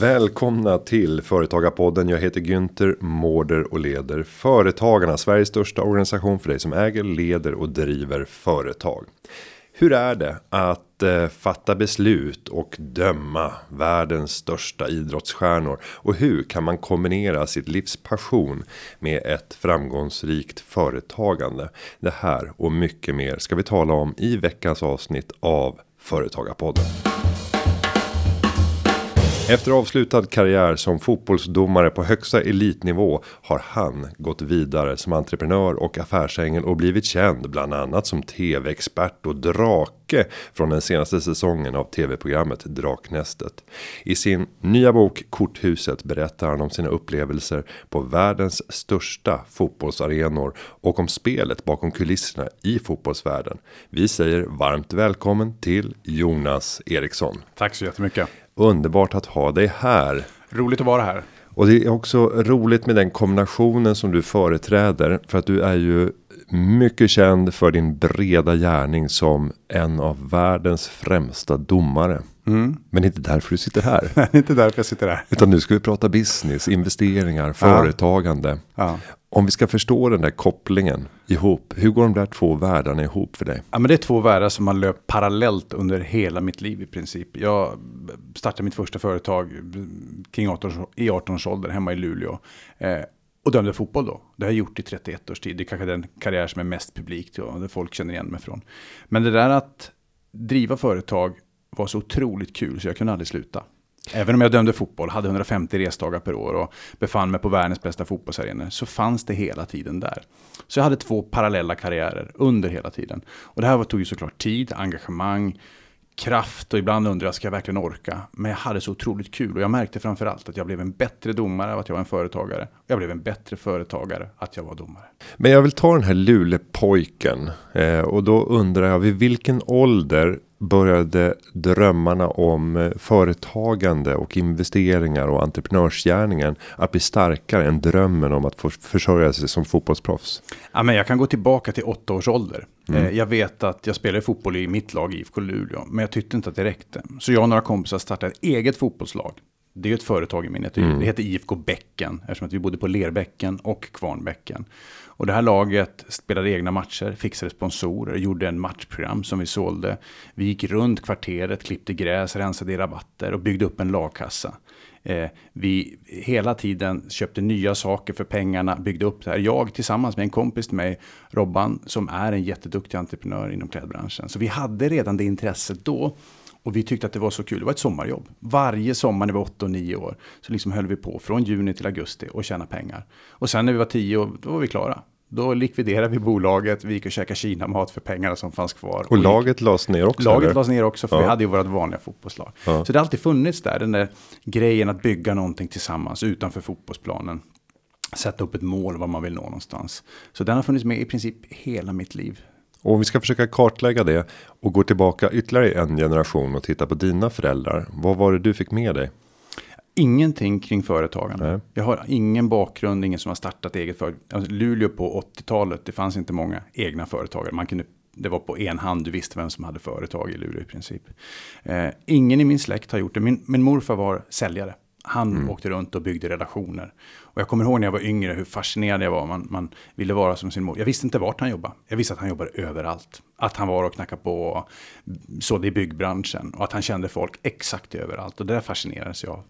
Välkomna till Företagarpodden. Jag heter Günther Mårder och leder Företagarna, Sveriges största organisation för dig som äger, leder och driver företag. Hur är det att eh, fatta beslut och döma världens största idrottsstjärnor? Och hur kan man kombinera sitt livs passion med ett framgångsrikt företagande? Det här och mycket mer ska vi tala om i veckans avsnitt av Företagarpodden. Efter avslutad karriär som fotbollsdomare på högsta elitnivå har han gått vidare som entreprenör och affärsängel och blivit känd bland annat som tv-expert och drake från den senaste säsongen av tv-programmet Draknästet. I sin nya bok Korthuset berättar han om sina upplevelser på världens största fotbollsarenor och om spelet bakom kulisserna i fotbollsvärlden. Vi säger varmt välkommen till Jonas Eriksson. Tack så jättemycket. Underbart att ha dig här. Roligt att vara här. Och det är också roligt med den kombinationen som du företräder. För att du är ju mycket känd för din breda gärning som en av världens främsta domare. Mm. Men inte därför du sitter här. Nej, inte därför jag sitter här. Utan nu ska vi prata business, investeringar, företagande. Ja. Om vi ska förstå den där kopplingen ihop. Hur går de där två världarna ihop för dig? Ja, men det är två världar som har löpt parallellt under hela mitt liv i princip. Jag startade mitt första företag eh, kring 18, i 18 års ålder hemma i Luleå. Eh, och dömde fotboll då. Det har jag gjort i 31 års tid. Det är kanske den karriär som är mest publik och det folk känner igen mig från. Men det där att driva företag var så otroligt kul så jag kunde aldrig sluta. Även om jag dömde fotboll, hade 150 resdagar per år och befann mig på världens bästa fotbollsarenor så fanns det hela tiden där. Så jag hade två parallella karriärer under hela tiden. Och det här tog ju såklart tid, engagemang, kraft och ibland undrade jag, ska jag verkligen orka? Men jag hade så otroligt kul och jag märkte framförallt att jag blev en bättre domare av att jag var en företagare. Jag blev en bättre företagare att jag var domare. Men jag vill ta den här Lulepojken eh, och då undrar jag vid vilken ålder började drömmarna om eh, företagande och investeringar och entreprenörsgärningen att bli starkare än drömmen om att få försörja sig som fotbollsproffs? Ja, men jag kan gå tillbaka till åtta års ålder. Mm. Eh, jag vet att jag spelade fotboll i mitt lag IFK Luleå, men jag tyckte inte att det räckte. Så jag och några kompisar startade ett eget fotbollslag. Det är ett företag i minnet. Mm. Det heter IFK Bäcken, eftersom att vi bodde på Lerbäcken och Kvarnbäcken. Och det här laget spelade egna matcher, fixade sponsorer, gjorde en matchprogram som vi sålde. Vi gick runt kvarteret, klippte gräs, rensade i rabatter och byggde upp en lagkassa. Eh, vi hela tiden köpte nya saker för pengarna, byggde upp det här. Jag tillsammans med en kompis till mig, Robban, som är en jätteduktig entreprenör inom klädbranschen. Så vi hade redan det intresset då. Och vi tyckte att det var så kul. Det var ett sommarjobb. Varje sommar när vi var 8 och 9 år så liksom höll vi på från juni till augusti och tjäna pengar. Och sen när vi var 10 år, då var vi klara. Då likviderade vi bolaget, vi gick och käkade Kina-mat för pengarna som fanns kvar. Och, och laget lades ner också? Laget eller? lades ner också, för ja. vi hade ju vårt vanliga fotbollslag. Ja. Så det har alltid funnits där, den där grejen att bygga någonting tillsammans utanför fotbollsplanen. Sätta upp ett mål var man vill nå någonstans. Så den har funnits med i princip hela mitt liv. Och vi ska försöka kartlägga det och gå tillbaka ytterligare en generation och titta på dina föräldrar. Vad var det du fick med dig? Ingenting kring företagande. Nej. Jag har ingen bakgrund, ingen som har startat eget företag. Alltså, Luleå på 80-talet, det fanns inte många egna företagare. Man kunde, det var på en hand, du visste vem som hade företag i Luleå i princip. Eh, ingen i min släkt har gjort det. Min, min morfar var säljare. Han mm. åkte runt och byggde relationer. Och jag kommer ihåg när jag var yngre hur fascinerad jag var. Man, man ville vara som sin mor. Jag visste inte vart han jobbade. Jag visste att han jobbade överallt. Att han var och knackade på och sådde i byggbranschen. Och att han kände folk exakt överallt. Och det där fascinerades jag av.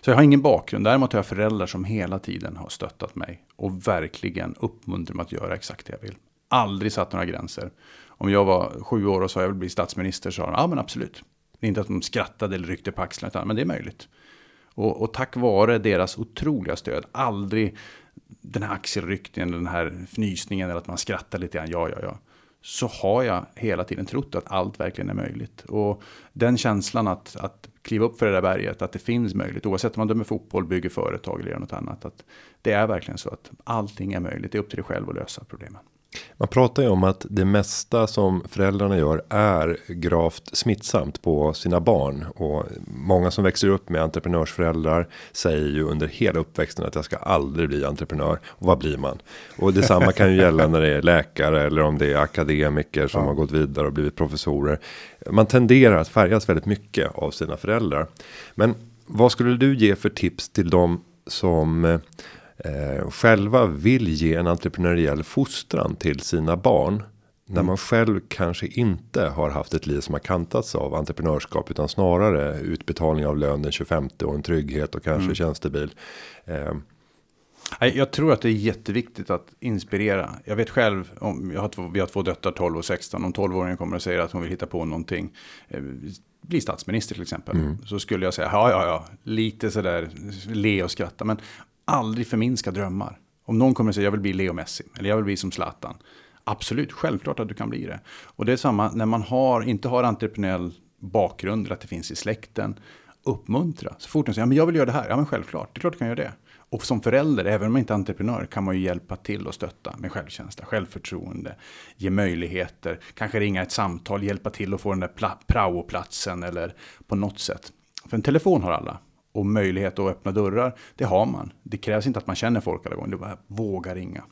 Så jag har ingen bakgrund. Däremot har jag föräldrar som hela tiden har stöttat mig. Och verkligen uppmuntrat mig att göra exakt det jag vill. Aldrig satt några gränser. Om jag var sju år och sa jag vill bli statsminister så sa de, ja men absolut. Inte att de skrattade eller ryckte på axlarna, men det är möjligt. Och, och, tack vare deras otroliga stöd, aldrig den här axelryckningen, den här fnysningen eller att man skrattar lite grann, ja, ja, ja. Så har jag hela tiden trott att allt verkligen är möjligt. Och den känslan att, att kliva upp för det där berget, att det finns möjligt, oavsett om man dömer fotboll, bygger företag eller gör något annat. Att det är verkligen så att allting är möjligt, det är upp till dig själv att lösa problemen. Man pratar ju om att det mesta som föräldrarna gör är gravt smittsamt på sina barn och många som växer upp med entreprenörsföräldrar säger ju under hela uppväxten att jag ska aldrig bli entreprenör och vad blir man? Och detsamma kan ju gälla när det är läkare eller om det är akademiker som ja. har gått vidare och blivit professorer. Man tenderar att färgas väldigt mycket av sina föräldrar, men vad skulle du ge för tips till dem som eh, själva vill ge en entreprenöriell fostran till sina barn? När mm. man själv kanske inte har haft ett liv som har kantats av entreprenörskap utan snarare utbetalning av lön den 25 och en trygghet och kanske mm. tjänstebil. Eh, jag tror att det är jätteviktigt att inspirera. Jag vet själv, om jag har två, vi har två döttrar, 12 och 16. Om 12-åringen kommer och säger att hon vill hitta på någonting. Eh, bli statsminister till exempel. Mm. Så skulle jag säga, ja, ja, ja, lite sådär, le och skratta. Men aldrig förminska drömmar. Om någon kommer och säger, jag vill bli Leo Messi. Eller jag vill bli som Zlatan. Absolut, självklart att du kan bli det. Och det är samma när man har, inte har entreprenöriell bakgrund, eller att det finns i släkten. Uppmuntra. Så fort någon säger, ja, men jag vill göra det här. Ja, men självklart, det är klart du kan göra det. Och som förälder, även om man inte är entreprenör, kan man ju hjälpa till och stötta med självkänsla, självförtroende, ge möjligheter, kanske ringa ett samtal, hjälpa till att få den där praoplatsen eller på något sätt. För en telefon har alla och möjlighet att öppna dörrar, det har man. Det krävs inte att man känner folk alla gånger, det är bara våga ringa.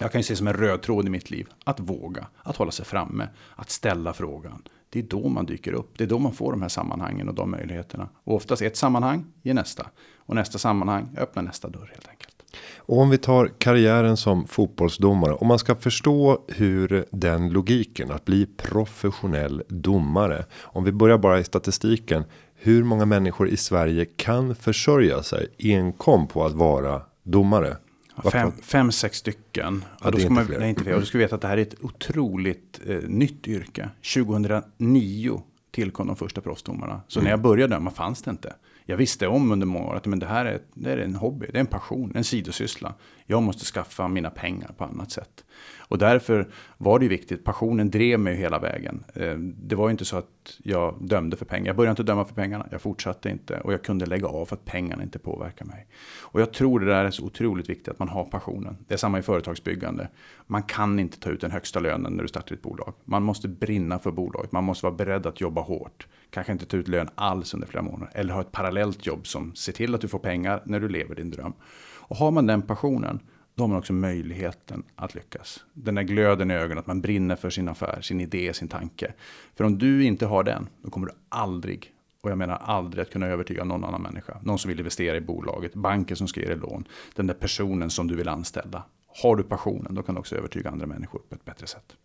Jag kan ju se som en röd tråd i mitt liv, att våga, att hålla sig framme, att ställa frågan. Det är då man dyker upp, det är då man får de här sammanhangen och de möjligheterna. Och oftast ett sammanhang ger nästa. Och nästa sammanhang öppnar nästa dörr helt enkelt. Och om vi tar karriären som fotbollsdomare. Om man ska förstå hur den logiken att bli professionell domare. Om vi börjar bara i statistiken. Hur många människor i Sverige kan försörja sig enkom på att vara domare? Fem, fem, sex stycken. Ja, och då ska man, nej, inte fler. Och du ska veta att det här är ett otroligt eh, nytt yrke. 2009 tillkom de första proffsdomarna. Så mm. när jag började döma fanns det inte. Jag visste om under många år att men det här är, det är en hobby, det är en passion, en sidosyssla. Jag måste skaffa mina pengar på annat sätt. Och därför var det ju viktigt, passionen drev mig hela vägen. Eh, det var ju inte så att jag dömde för pengar. Jag började inte döma för pengarna, jag fortsatte inte. Och jag kunde lägga av för att pengarna inte påverkar mig. Och jag tror det där är så otroligt viktigt, att man har passionen. Det är samma i företagsbyggande. Man kan inte ta ut den högsta lönen när du startar ett bolag. Man måste brinna för bolaget, man måste vara beredd att jobba hårt. Kanske inte ta ut lön alls under flera månader. Eller ha ett parallellt jobb som ser till att du får pengar när du lever din dröm. Och har man den passionen, då har man också möjligheten att lyckas. Den där glöden i ögonen, att man brinner för sin affär, sin idé, sin tanke. För om du inte har den, då kommer du aldrig, och jag menar aldrig att kunna övertyga någon annan människa. Någon som vill investera i bolaget, banken som ska ge dig lån, den där personen som du vill anställa. Har du passionen, då kan du också övertyga andra människor på ett bättre sätt.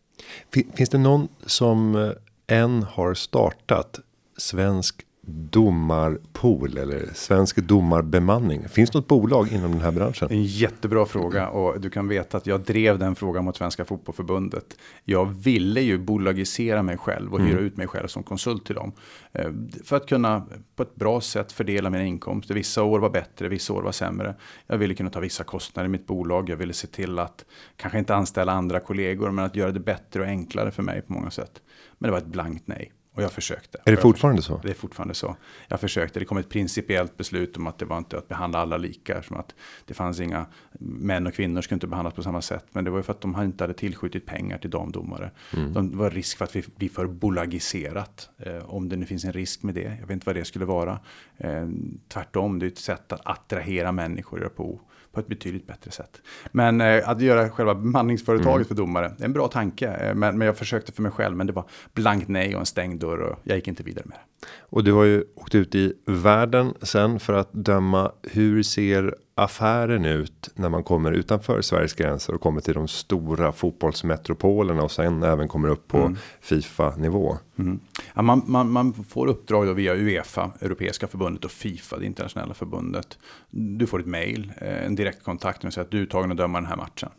Finns det någon som eh, än har startat svensk domarpool eller svensk domarbemanning? Finns det något bolag inom den här branschen? En jättebra fråga och du kan veta att jag drev den frågan mot Svenska Fotbollförbundet. Jag ville ju bolagisera mig själv och hyra mm. ut mig själv som konsult till dem. Eh, för att kunna på ett bra sätt fördela mina inkomster. Vissa år var bättre, vissa år var sämre. Jag ville kunna ta vissa kostnader i mitt bolag. Jag ville se till att kanske inte anställa andra kollegor men att göra det bättre och enklare för mig på många sätt. Men det var ett blankt nej. Och jag försökte. Är det fortfarande så? Det är fortfarande så. Jag försökte. Det kom ett principiellt beslut om att det var inte att behandla alla lika. Som att det fanns inga män och kvinnor skulle inte behandlas på samma sätt. Men det var ju för att de inte hade tillskjutit pengar till damdomare. Mm. Det var risk för att vi blir för bolagiserat. Eh, om det nu finns en risk med det. Jag vet inte vad det skulle vara. Eh, tvärtom, det är ett sätt att attrahera människor på på ett betydligt bättre sätt. Men eh, att göra själva bemanningsföretaget mm. för domare, det är en bra tanke. Eh, men, men jag försökte för mig själv, men det var blankt nej och en stängd dörr och jag gick inte vidare med det. Och du har ju åkt ut i världen sen för att döma. Hur ser affären ut när man kommer utanför Sveriges gränser och kommer till de stora fotbollsmetropolerna och sen även kommer upp på mm. Fifa nivå? Mm. Ja, man, man, man, får uppdrag då via Uefa, Europeiska förbundet och Fifa, det internationella förbundet. Du får ett mail, eh, en direktkontakt och säger att du är tagen att döma den här matchen.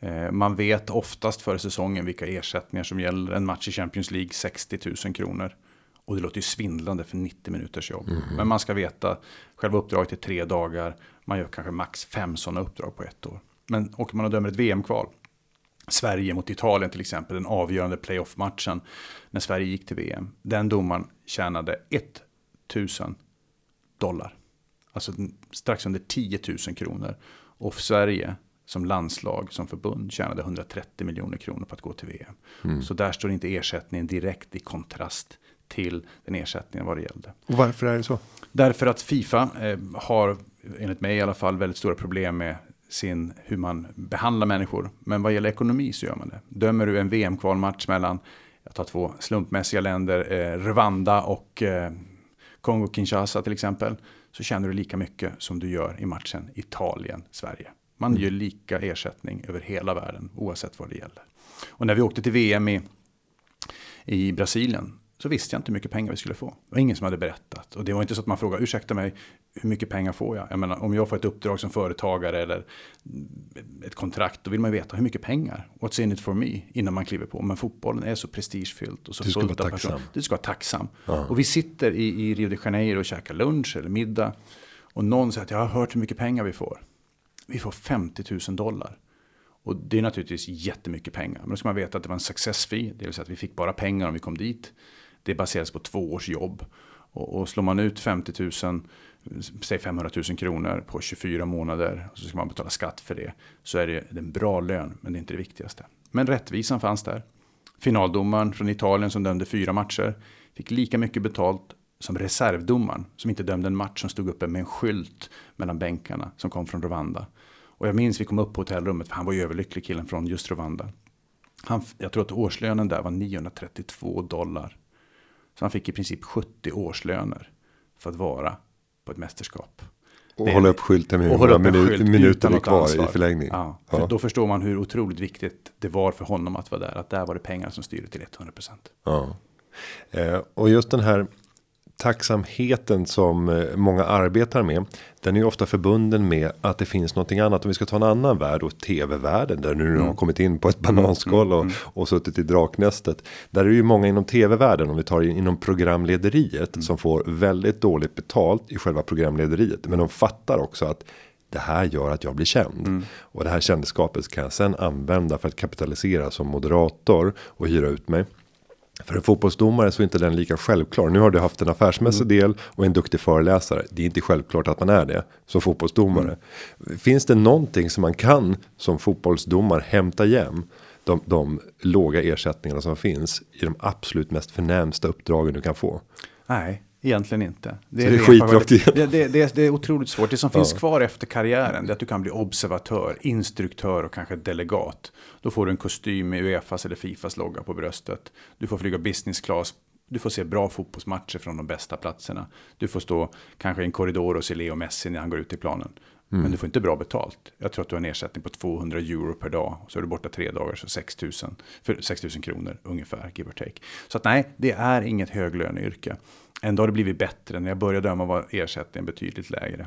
Eh, man vet oftast före säsongen vilka ersättningar som gäller. En match i Champions League 60 000 kronor. Och det låter ju svindlande för 90 minuters jobb. Mm. Men man ska veta, själva uppdraget är tre dagar. Man gör kanske max fem sådana uppdrag på ett år. Men åker man och dömer ett VM-kval, Sverige mot Italien till exempel, den avgörande playoff-matchen när Sverige gick till VM. Den domaren tjänade 1000 dollar. Alltså strax under 10 000 kronor. Och Sverige som landslag, som förbund, tjänade 130 miljoner kronor på att gå till VM. Mm. Så där står inte ersättningen direkt i kontrast till den ersättningen vad det gällde. Och varför är det så? Därför att Fifa eh, har, enligt mig i alla fall, väldigt stora problem med sin, hur man behandlar människor. Men vad gäller ekonomi så gör man det. Dömer du en VM-kvalmatch mellan, jag tar två slumpmässiga länder, eh, Rwanda och eh, Kongo-Kinshasa till exempel. så tjänar du lika mycket som du gör i matchen Italien-Sverige. Man mm. gör lika ersättning över hela världen oavsett vad det gäller. Och när vi åkte till VM i, i Brasilien så visste jag inte hur mycket pengar vi skulle få. Det var ingen som hade berättat. Och det var inte så att man frågade, ursäkta mig, hur mycket pengar får jag? Jag menar, om jag får ett uppdrag som företagare eller ett kontrakt, då vill man ju veta hur mycket pengar. What's in it for me? Innan man kliver på. Men fotbollen är så prestigefyllt och så du ska vara tacksam. Du ska vara tacksam. Ja. Och vi sitter i, i Rio de Janeiro och käkar lunch eller middag. Och någon säger att jag har hört hur mycket pengar vi får. Vi får 50 000 dollar. Och det är naturligtvis jättemycket pengar. Men då ska man veta att det var en success fee. Det vill säga att vi fick bara pengar om vi kom dit. Det baseras på två års jobb. Och, och slår man ut 50 000, säg 500 000 kronor på 24 månader. Och så ska man betala skatt för det. Så är det en bra lön, men det är inte det viktigaste. Men rättvisan fanns där. Finaldomaren från Italien som dömde fyra matcher. Fick lika mycket betalt som reservdomaren. Som inte dömde en match som stod uppe med en skylt mellan bänkarna. Som kom från Rwanda. Och jag minns vi kom upp på hotellrummet, för han var ju överlycklig killen från just Rwanda. Han, jag tror att årslönen där var 932 dollar. Så han fick i princip 70 årslöner för att vara på ett mästerskap. Och hålla upp skylten med hur minut, minuter kvar ansvar. i förlängning. Ja, för ja. Då förstår man hur otroligt viktigt det var för honom att vara där. Att där var det pengar som styrde till 100 procent. Ja. Eh, och just den här tacksamheten som eh, många arbetar med. Den är ju ofta förbunden med att det finns någonting annat. Om vi ska ta en annan värld och tv-världen där nu mm. har kommit in på ett bananskal och, mm. och suttit i draknästet. Där är det ju många inom tv-världen om vi tar inom programlederiet mm. som får väldigt dåligt betalt i själva programlederiet. Men de fattar också att det här gör att jag blir känd. Mm. Och det här kändeskapet kan jag sen använda för att kapitalisera som moderator och hyra ut mig. För en fotbollsdomare så är inte den lika självklar. Nu har du haft en affärsmässig mm. del och en duktig föreläsare. Det är inte självklart att man är det som fotbollsdomare. Mm. Finns det någonting som man kan som fotbollsdomare hämta hem? De, de låga ersättningarna som finns i de absolut mest förnämsta uppdragen du kan få. Nej, Egentligen inte. Det är, det är det, det, det, det, är otroligt svårt. Det som ja. finns kvar efter karriären är att du kan bli observatör, instruktör och kanske delegat. Då får du en kostym med Uefas eller Fifas logga på bröstet. Du får flyga business class. Du får se bra fotbollsmatcher från de bästa platserna. Du får stå kanske i en korridor och se Leo Messi när han går ut i planen. Mm. Men du får inte bra betalt. Jag tror att du har en ersättning på 200 euro per dag. Så är du borta tre dagar, så 6 000, för 6 000 kronor ungefär, give or take. Så att nej, det är inget höglöneyrke. Ändå har det blivit bättre. När jag började döma var ersättningen betydligt lägre.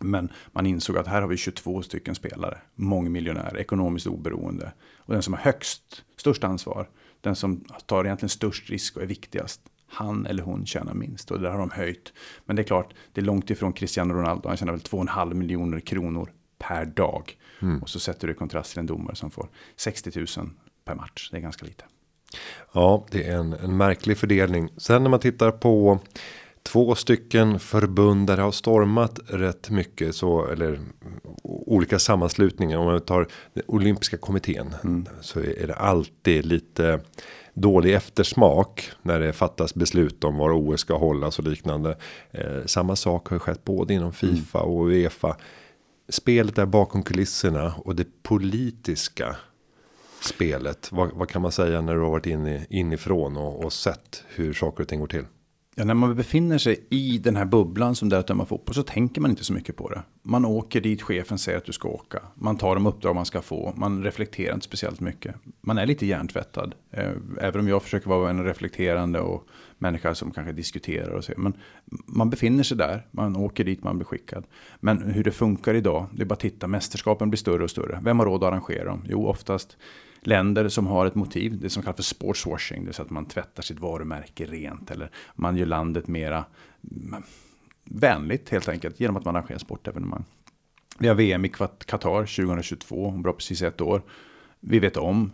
Men man insåg att här har vi 22 stycken spelare, Mångmiljonär, ekonomiskt oberoende. Och den som har högst, störst ansvar, den som tar egentligen störst risk och är viktigast, han eller hon tjänar minst. Och det där har de höjt. Men det är klart, det är långt ifrån Cristiano Ronaldo. Han tjänar väl 2,5 miljoner kronor per dag. Mm. Och så sätter du i kontrast till en domare som får 60 000 per match. Det är ganska lite. Ja, det är en, en märklig fördelning. Sen när man tittar på två stycken förbund där det har stormat rätt mycket så eller olika sammanslutningar om man tar den olympiska kommittén mm. så är det alltid lite dålig eftersmak när det fattas beslut om var OS ska hållas och liknande. Eh, samma sak har skett både inom Fifa mm. och Uefa. Spelet är bakom kulisserna och det politiska spelet? Vad, vad, kan man säga när du har varit in inifrån och, och sett hur saker och ting går till? Ja, när man befinner sig i den här bubblan som det är att döma fotboll så tänker man inte så mycket på det. Man åker dit chefen säger att du ska åka. Man tar de uppdrag man ska få. Man reflekterar inte speciellt mycket. Man är lite hjärntvättad. Eh, även om jag försöker vara en reflekterande och människa som kanske diskuterar och så. Men man befinner sig där. Man åker dit, man blir skickad. Men hur det funkar idag, det är bara att titta. Mästerskapen blir större och större. Vem har råd att arrangera dem? Jo, oftast länder som har ett motiv, det som kallas för sportswashing, det vill säga att man tvättar sitt varumärke rent eller man gör landet mera mm, vänligt helt enkelt genom att man arrangerar sportevenemang. Vi har VM i Qatar 2022, om bra precis ett år. Vi vet om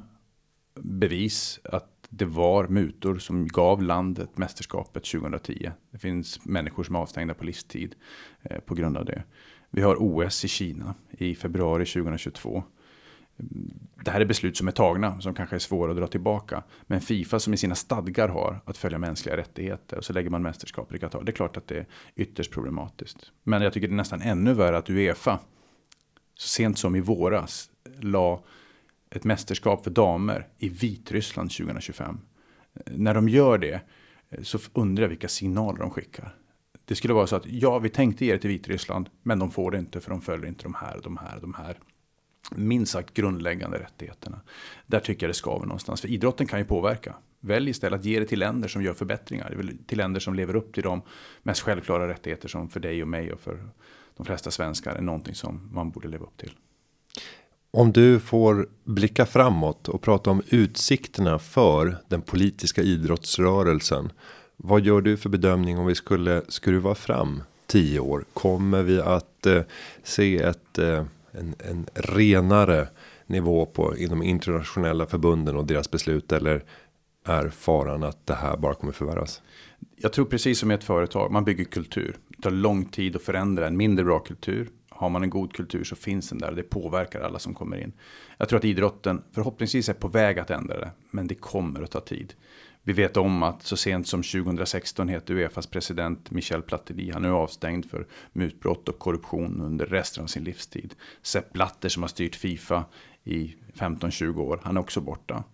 bevis att det var mutor som gav landet mästerskapet 2010. Det finns människor som är avstängda på livstid eh, på grund av det. Vi har OS i Kina i februari 2022 det här är beslut som är tagna, som kanske är svåra att dra tillbaka. Men Fifa som i sina stadgar har att följa mänskliga rättigheter och så lägger man mästerskap i Qatar. Det är klart att det är ytterst problematiskt. Men jag tycker det är nästan ännu värre att Uefa så sent som i våras la ett mästerskap för damer i Vitryssland 2025. När de gör det så undrar jag vilka signaler de skickar. Det skulle vara så att ja, vi tänkte ge det till Vitryssland, men de får det inte för de följer inte de här, de här, de här minst sagt grundläggande rättigheterna. Där tycker jag det skaver någonstans. För idrotten kan ju påverka. Välj istället att ge det till länder som gör förbättringar. Till länder som lever upp till de mest självklara rättigheter som för dig och mig och för de flesta svenskar är någonting som man borde leva upp till. Om du får blicka framåt och prata om utsikterna för den politiska idrottsrörelsen. Vad gör du för bedömning om vi skulle skruva fram tio år? Kommer vi att eh, se ett eh, en, en renare nivå på inom internationella förbunden och deras beslut eller är faran att det här bara kommer förvärras? Jag tror precis som i ett företag, man bygger kultur. Det tar lång tid att förändra en mindre bra kultur. Har man en god kultur så finns den där. Det påverkar alla som kommer in. Jag tror att idrotten förhoppningsvis är på väg att ändra det. Men det kommer att ta tid. Vi vet om att så sent som 2016 heter Uefas president Michel Platini. Han är avstängd för mutbrott och korruption under resten av sin livstid. Sepp Blatter som har styrt Fifa i 15-20 år. Han är också borta.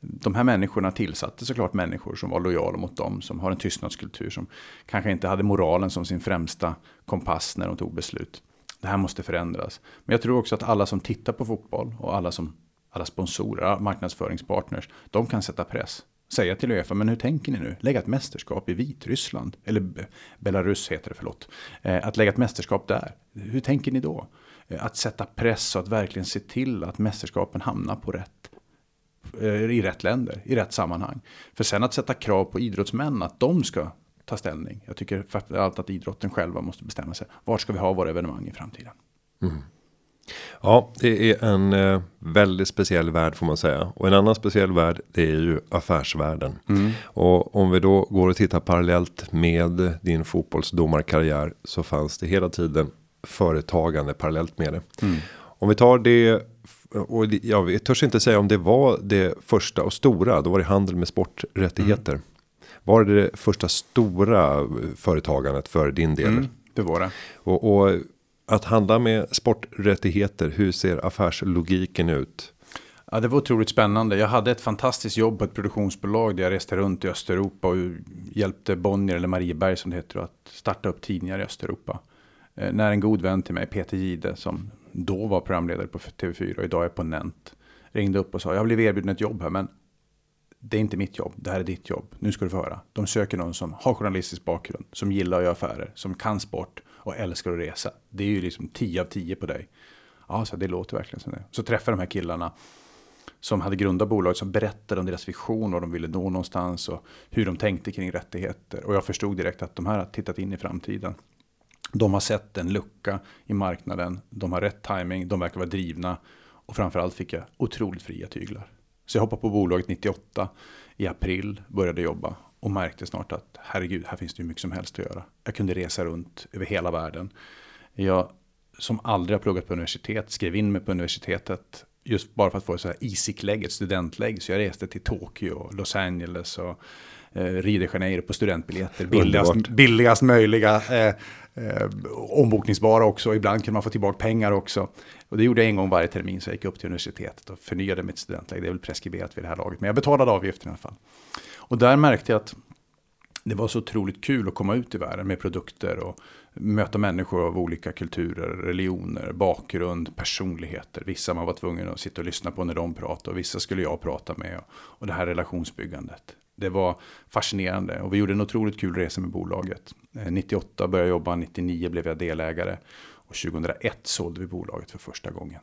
De här människorna tillsatte såklart människor som var lojala mot dem. Som har en tystnadskultur. Som kanske inte hade moralen som sin främsta kompass när de tog beslut. Det här måste förändras. Men jag tror också att alla som tittar på fotboll och alla som alla sponsorer, marknadsföringspartners, de kan sätta press säga till Uefa, men hur tänker ni nu? Lägga ett mästerskap i Vitryssland, eller Belarus heter det, förlåt. Eh, att lägga ett mästerskap där, hur tänker ni då? Eh, att sätta press och att verkligen se till att mästerskapen hamnar på rätt eh, i rätt länder, i rätt sammanhang. För sen att sätta krav på idrottsmän att de ska ta ställning. Jag tycker allt att idrotten själva måste bestämma sig. Var ska vi ha våra evenemang i framtiden? Mm. Ja, det är en eh, väldigt speciell värld får man säga. Och en annan speciell värld det är ju affärsvärlden. Mm. Och om vi då går och tittar parallellt med din fotbollsdomarkarriär så fanns det hela tiden företagande parallellt med det. Mm. Om vi tar det och jag törs inte säga om det var det första och stora. Då var det handel med sporträttigheter. Mm. Var det det första stora företagandet för din del? Mm, det var det. Och, och att handla med sporträttigheter, hur ser affärslogiken ut? Ja, det var otroligt spännande. Jag hade ett fantastiskt jobb på ett produktionsbolag där jag reste runt i Östeuropa och hjälpte Bonnier eller Marieberg som det heter att starta upp tidningar i Östeuropa. Eh, när en god vän till mig, Peter Gide, som då var programledare på TV4 och idag är på Nent, ringde upp och sa jag har blivit erbjuden ett jobb här men det är inte mitt jobb, det här är ditt jobb. Nu ska du få höra. De söker någon som har journalistisk bakgrund, som gillar att göra affärer, som kan sport och älskar att resa. Det är ju liksom 10 av 10 på dig. Ja, så det låter verkligen som det. Så träffade de här killarna som hade grundat bolaget som berättade om deras vision, och de ville nå någonstans och hur de tänkte kring rättigheter. Och jag förstod direkt att de här har tittat in i framtiden. De har sett en lucka i marknaden, de har rätt timing, de verkar vara drivna och framförallt fick jag otroligt fria tyglar. Så jag hoppade på bolaget 98 i april, började jobba och märkte snart att herregud, här finns det hur mycket som helst att göra. Jag kunde resa runt över hela världen. Jag som aldrig har pluggat på universitet skrev in mig på universitetet just bara för att få ett så här ett studentlägg. Så jag reste till Tokyo, Los Angeles och eh, Rio de Janeiro på studentbiljetter. Billigast, billigast möjliga. Eh, eh, ombokningsbara också. Ibland kunde man få tillbaka pengar också. Och det gjorde jag en gång varje termin. Så jag gick upp till universitetet och förnyade mitt studentlägg. Det är väl preskriberat vid det här laget. Men jag betalade avgiften i alla fall. Och där märkte jag att det var så otroligt kul att komma ut i världen med produkter och möta människor av olika kulturer, religioner, bakgrund, personligheter. Vissa man var tvungen att sitta och lyssna på när de pratade och vissa skulle jag prata med. Och det här relationsbyggandet. Det var fascinerande och vi gjorde en otroligt kul resa med bolaget. 98 eh, började jag jobba, 99 blev jag delägare och 2001 sålde vi bolaget för första gången.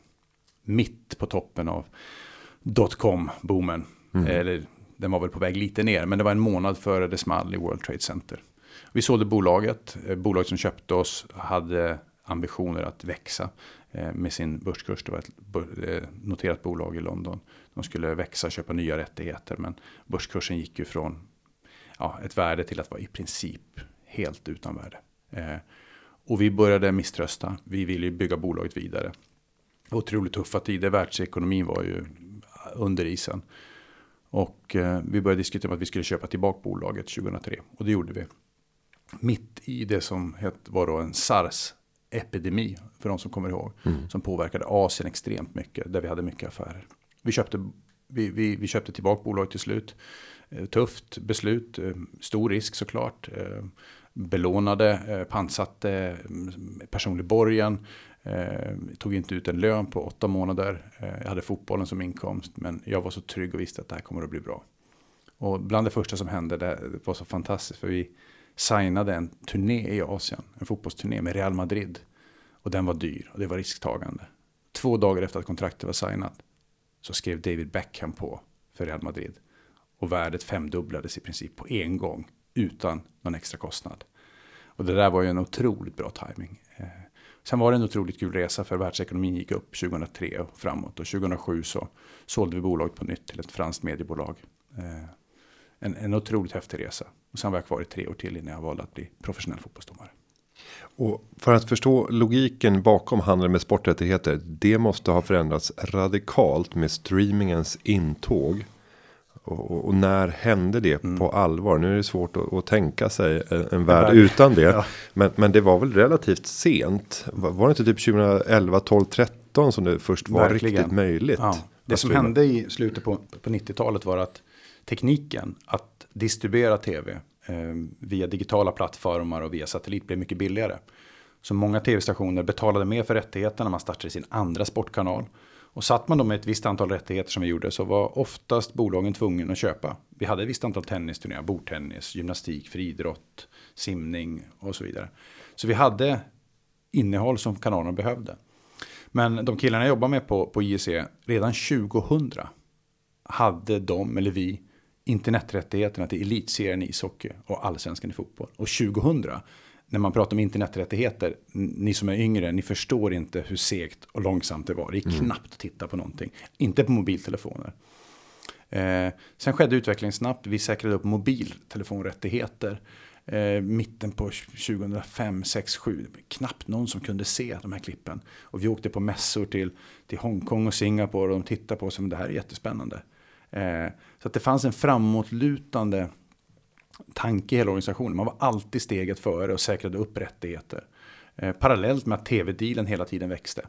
Mitt på toppen av dotcom-boomen. Mm. Eller den var väl på väg lite ner, men det var en månad före det small i World Trade Center. Vi sålde bolaget. Eh, bolaget som köpte oss hade ambitioner att växa eh, med sin börskurs. Det var ett eh, noterat bolag i London. De skulle växa, köpa nya rättigheter, men börskursen gick ju från ja, ett värde till att vara i princip helt utan värde. Och vi började misströsta. Vi ville bygga bolaget vidare. Otroligt tuffa tider. Världsekonomin var ju under isen. Och eh, vi började diskutera att vi skulle köpa tillbaka bolaget 2003. Och det gjorde vi. Mitt i det som var då en SARS-epidemi, för de som kommer ihåg. Mm. Som påverkade Asien extremt mycket, där vi hade mycket affärer. Vi köpte, vi, vi, vi köpte tillbaka bolaget till slut. Eh, tufft beslut, eh, stor risk såklart. belånade, eh, mm, personlig borgen, eh, tog inte ut en lön på åtta månader. Eh, jag hade fotbollen som inkomst, men jag var så trygg och visste att det här kommer att bli bra. Och bland det första som hände, det var så fantastiskt, för vi signade en turné i Asien, en fotbollsturné med Real Madrid. Och den var dyr och det var risktagande. Två dagar efter att kontraktet var signat så skrev David Beckham på för Real Madrid. Och värdet femdubblades i princip på en gång utan någon extra kostnad. Och det där var ju en otroligt bra timing. Eh, sen var det en otroligt kul resa för världsekonomin gick upp 2003 och framåt. Och 2007 så sålde vi bolaget på nytt till ett franskt mediebolag. Eh, en, en otroligt häftig resa. Och sen var jag kvar i tre år till innan jag valde att bli professionell fotbollsdomare. Och för att förstå logiken bakom handeln med sporträttigheter. Det måste ha förändrats radikalt med streamingens intåg. Och, och när hände det mm. på allvar? Nu är det svårt att, att tänka sig en, en värld utan det. Ja. Men, men det var väl relativt sent. Var, var det inte typ 2011, 12, 13 som det först var Verkligen. riktigt möjligt? Ja. Det som hände i slutet på, på 90-talet var att tekniken att distribuera tv eh, via digitala plattformar och via satellit blev mycket billigare. Så många tv-stationer betalade mer för rättigheterna när man startade sin andra sportkanal. Och satt man då med ett visst antal rättigheter som vi gjorde så var oftast bolagen tvungna att köpa. Vi hade ett visst antal tennisturneringar, bordtennis, gymnastik, friidrott, simning och så vidare. Så vi hade innehåll som kanalerna behövde. Men de killarna jag jobbar med på, på IEC, redan 2000 hade de, eller vi, interneträttigheterna till elitserien i ishockey och allsvenskan i fotboll. Och 2000 när man pratar om interneträttigheter, ni som är yngre, ni förstår inte hur segt och långsamt det var. Det är mm. knappt att titta på någonting. Inte på mobiltelefoner. Eh, sen skedde utvecklingen snabbt. Vi säkrade upp mobiltelefonrättigheter. Eh, mitten på 2005, 6, 7. Knappt någon som kunde se de här klippen. Och vi åkte på mässor till, till Hongkong och Singapore och de tittade på oss. Men det här är jättespännande. Eh, så att det fanns en framåtlutande tanke i hela organisationen. Man var alltid steget före och säkrade upp rättigheter. Eh, parallellt med att tv-dealen hela tiden växte.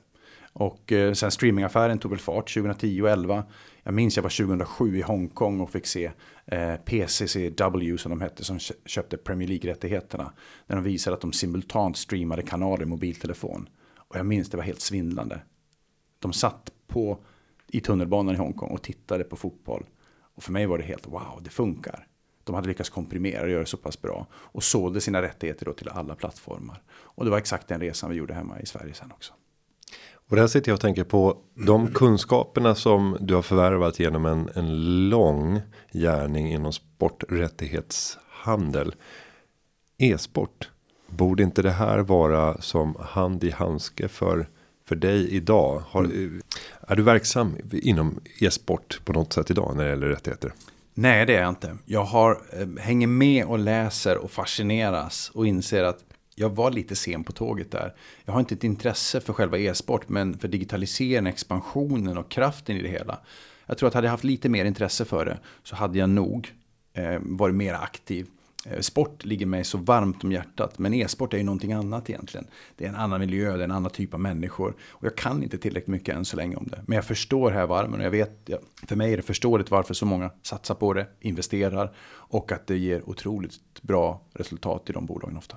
Och eh, sen streamingaffären tog väl fart 2010 och 11. Jag minns jag var 2007 i Hongkong och fick se eh, PCCW som de hette som köpte Premier League-rättigheterna. När de visade att de simultant streamade kanaler i mobiltelefon. Och jag minns det var helt svindlande. De satt på i tunnelbanan i Hongkong och tittade på fotboll. Och för mig var det helt wow, det funkar. De hade lyckats komprimera och göra det så pass bra. Och sålde sina rättigheter då till alla plattformar. Och det var exakt den resan vi gjorde hemma i Sverige sen också. Och där sitter jag och tänker på de kunskaperna som du har förvärvat genom en, en lång gärning inom sporträttighetshandel. E-sport. Borde inte det här vara som hand i handske för för dig idag? Har, mm. Är du verksam inom e-sport på något sätt idag när det gäller rättigheter? Nej, det är jag inte. Jag har, eh, hänger med och läser och fascineras och inser att jag var lite sen på tåget där. Jag har inte ett intresse för själva e-sport, men för digitaliseringen, expansionen och kraften i det hela. Jag tror att hade jag haft lite mer intresse för det så hade jag nog eh, varit mer aktiv sport ligger mig så varmt om hjärtat, men e-sport är ju någonting annat egentligen. Det är en annan miljö, det är en annan typ av människor. Och jag kan inte tillräckligt mycket än så länge om det. Men jag förstår här varmen och jag vet, för mig är det förståeligt varför så många satsar på det, investerar och att det ger otroligt bra resultat i de bolagen ofta.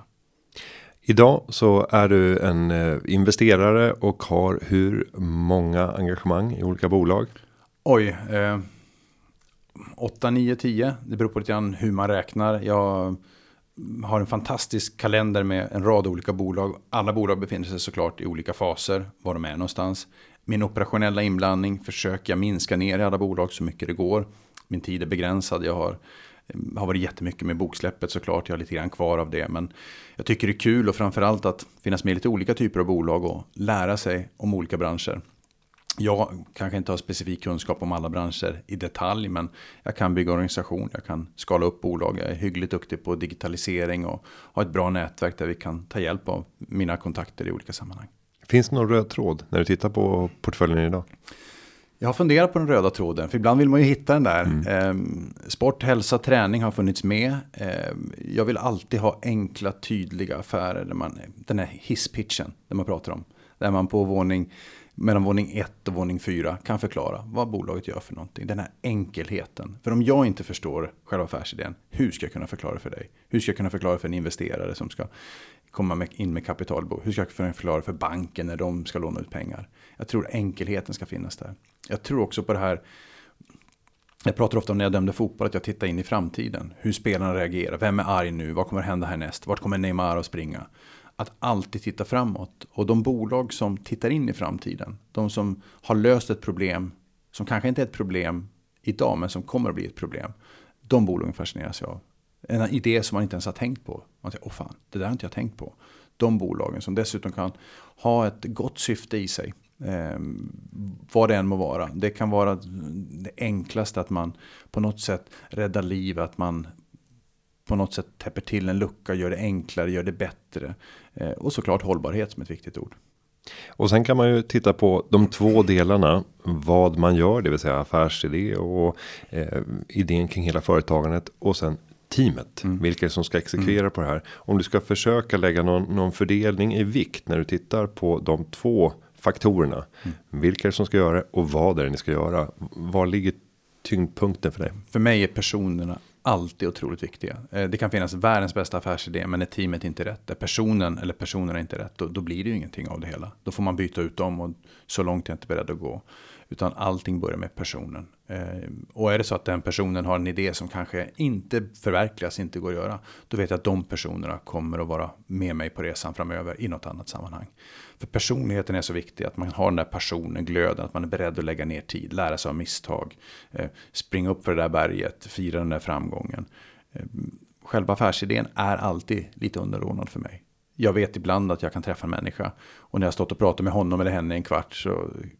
Idag så är du en eh, investerare och har hur många engagemang i olika bolag? Oj, eh, 8, 9, 10. Det beror på lite grann hur man räknar. Jag har en fantastisk kalender med en rad olika bolag. Alla bolag befinner sig såklart i olika faser, var de är någonstans. Min operationella inblandning försöker jag minska ner i alla bolag så mycket det går. Min tid är begränsad. Jag har, har varit jättemycket med boksläppet såklart. Jag har lite grann kvar av det. Men jag tycker det är kul och framförallt att finnas med i lite olika typer av bolag och lära sig om olika branscher. Jag kanske inte har specifik kunskap om alla branscher i detalj, men jag kan bygga organisation, jag kan skala upp bolag, jag är hyggligt duktig på digitalisering och har ett bra nätverk där vi kan ta hjälp av mina kontakter i olika sammanhang. Finns det någon röd tråd när du tittar på portföljen idag? Jag har funderat på den röda tråden, för ibland vill man ju hitta den där. Mm. Ehm, sport, hälsa, träning har funnits med. Ehm, jag vill alltid ha enkla, tydliga affärer. Där man, den här hisspitchen, där man pratar om. Där man på våning mellan våning 1 och våning 4 kan förklara vad bolaget gör för någonting. Den här enkelheten. För om jag inte förstår själva affärsidén, hur ska jag kunna förklara för dig? Hur ska jag kunna förklara för en investerare som ska komma in med kapital? Hur ska jag kunna förklara för banken när de ska låna ut pengar? Jag tror enkelheten ska finnas där. Jag tror också på det här jag pratar ofta om när jag dömde fotboll att jag tittar in i framtiden. Hur spelarna reagerar. Vem är arg nu? Vad kommer hända härnäst? Vart kommer Neymar att springa? Att alltid titta framåt. Och de bolag som tittar in i framtiden. De som har löst ett problem. Som kanske inte är ett problem idag men som kommer att bli ett problem. De bolagen fascineras jag av. En idé som man inte ens har tänkt på. Man säger, åh fan, det där har inte jag tänkt på. De bolagen som dessutom kan ha ett gott syfte i sig. Eh, vad det än må vara. Det kan vara det enklaste att man på något sätt räddar liv. Att man på något sätt täpper till en lucka, gör det enklare, gör det bättre. Eh, och såklart hållbarhet som ett viktigt ord. Och sen kan man ju titta på de två delarna. Vad man gör, det vill säga affärsidé och eh, idén kring hela företagandet. Och sen teamet. Mm. Vilka som ska exekvera mm. på det här. Om du ska försöka lägga någon, någon fördelning i vikt när du tittar på de två faktorerna. Mm. Vilka som ska göra det och vad är det ni ska göra? Var ligger tyngdpunkten för dig? För mig är personerna alltid otroligt viktiga. Eh, det kan finnas världens bästa affärsidé, men är teamet inte rätt, är personen eller personerna inte rätt, då, då, blir det ju ingenting av det hela. Då får man byta ut dem och så långt är jag inte beredd att gå. Utan allting börjar med personen. Eh, och är det så att den personen har en idé som kanske inte förverkligas, inte går att göra. Då vet jag att de personerna kommer att vara med mig på resan framöver i något annat sammanhang. För personligheten är så viktig, att man har den där passionen, glöden, att man är beredd att lägga ner tid, lära sig av misstag, eh, springa upp för det där berget, fira den där framgången. Eh, själva affärsidén är alltid lite underordnad för mig. Jag vet ibland att jag kan träffa en människa och när jag stått och pratat med honom eller henne i en kvart så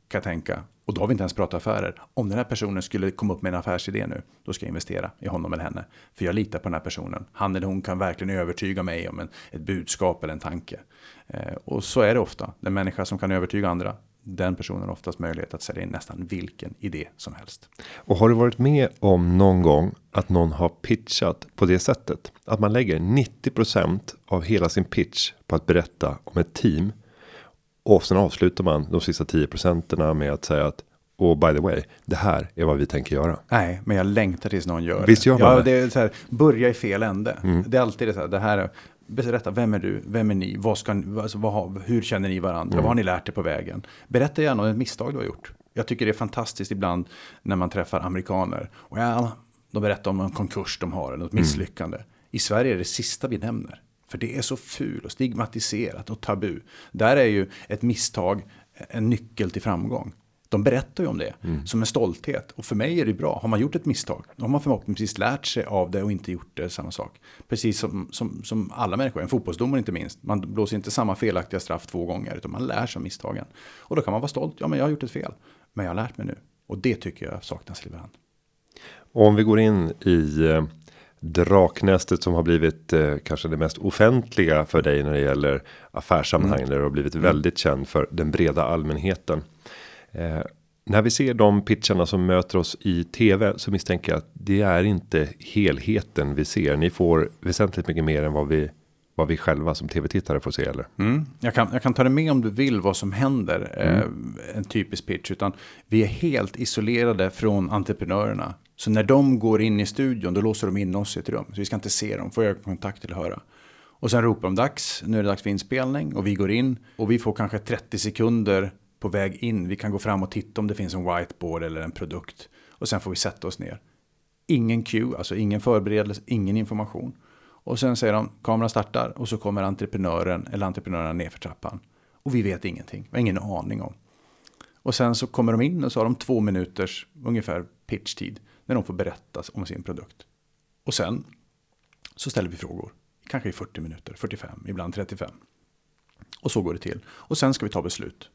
kan jag tänka, och då har vi inte ens pratat affärer. Om den här personen skulle komma upp med en affärsidé nu, då ska jag investera i honom eller henne. För jag litar på den här personen. Han eller hon kan verkligen övertyga mig om en, ett budskap eller en tanke. Eh, och så är det ofta. Den människa som kan övertyga andra, den personen har oftast möjlighet att sälja in nästan vilken idé som helst. Och har du varit med om någon gång att någon har pitchat på det sättet? Att man lägger 90% av hela sin pitch på att berätta om ett team. Och sen avslutar man de sista 10 procenten med att säga att och by the way, det här är vad vi tänker göra. Nej, men jag längtar tills någon gör Visst gör man ja, det. Är så här, börja i fel ände. Mm. Det är alltid det så här, det här Berätta, vem är du? Vem är ni? Vad ska, alltså, vad, hur känner ni varandra? Mm. Vad har ni lärt er på vägen? Berätta gärna om ett misstag du har gjort. Jag tycker det är fantastiskt ibland när man träffar amerikaner. Och ja, de berättar om en konkurs de har eller något mm. misslyckande. I Sverige är det sista vi nämner. För det är så ful och stigmatiserat och tabu. Där är ju ett misstag en nyckel till framgång de berättar ju om det mm. som en stolthet. Och för mig är det bra. Har man gjort ett misstag, då har man förhoppningsvis lärt sig av det och inte gjort det samma sak. Precis som, som, som alla människor, en fotbollsdomare inte minst. Man blåser inte samma felaktiga straff två gånger, utan man lär sig av misstagen. Och då kan man vara stolt. Ja, men jag har gjort ett fel. Men jag har lärt mig nu. Och det tycker jag saknas ibland. Om vi går in i eh, draknästet som har blivit eh, kanske det mest offentliga för dig när det gäller affärssammanhang. Mm. Där du har blivit mm. väldigt känd för den breda allmänheten. Eh, när vi ser de pitcharna som möter oss i tv så misstänker jag att det är inte helheten vi ser. Ni får väsentligt mycket mer än vad vi vad vi själva som tv-tittare får se eller? Mm. Jag, kan, jag kan ta det med om du vill vad som händer. Mm. Eh, en typisk pitch. Utan vi är helt isolerade från entreprenörerna. Så när de går in i studion då låser de in oss i ett rum. Så vi ska inte se dem, få ögonkontakt eller höra. Och sen ropar de dags, nu är det dags för inspelning. Och vi går in och vi får kanske 30 sekunder på väg in. Vi kan gå fram och titta om det finns en whiteboard eller en produkt. Och sen får vi sätta oss ner. Ingen cue, alltså ingen förberedelse, ingen information. Och sen säger de, kameran startar och så kommer entreprenören eller entreprenörerna ner för trappan. Och vi vet ingenting, vi har ingen aning om. Och sen så kommer de in och så har de två minuters ungefär pitchtid när de får berätta om sin produkt. Och sen så ställer vi frågor, kanske i 40 minuter, 45, ibland 35. Och så går det till. Och sen ska vi ta beslut.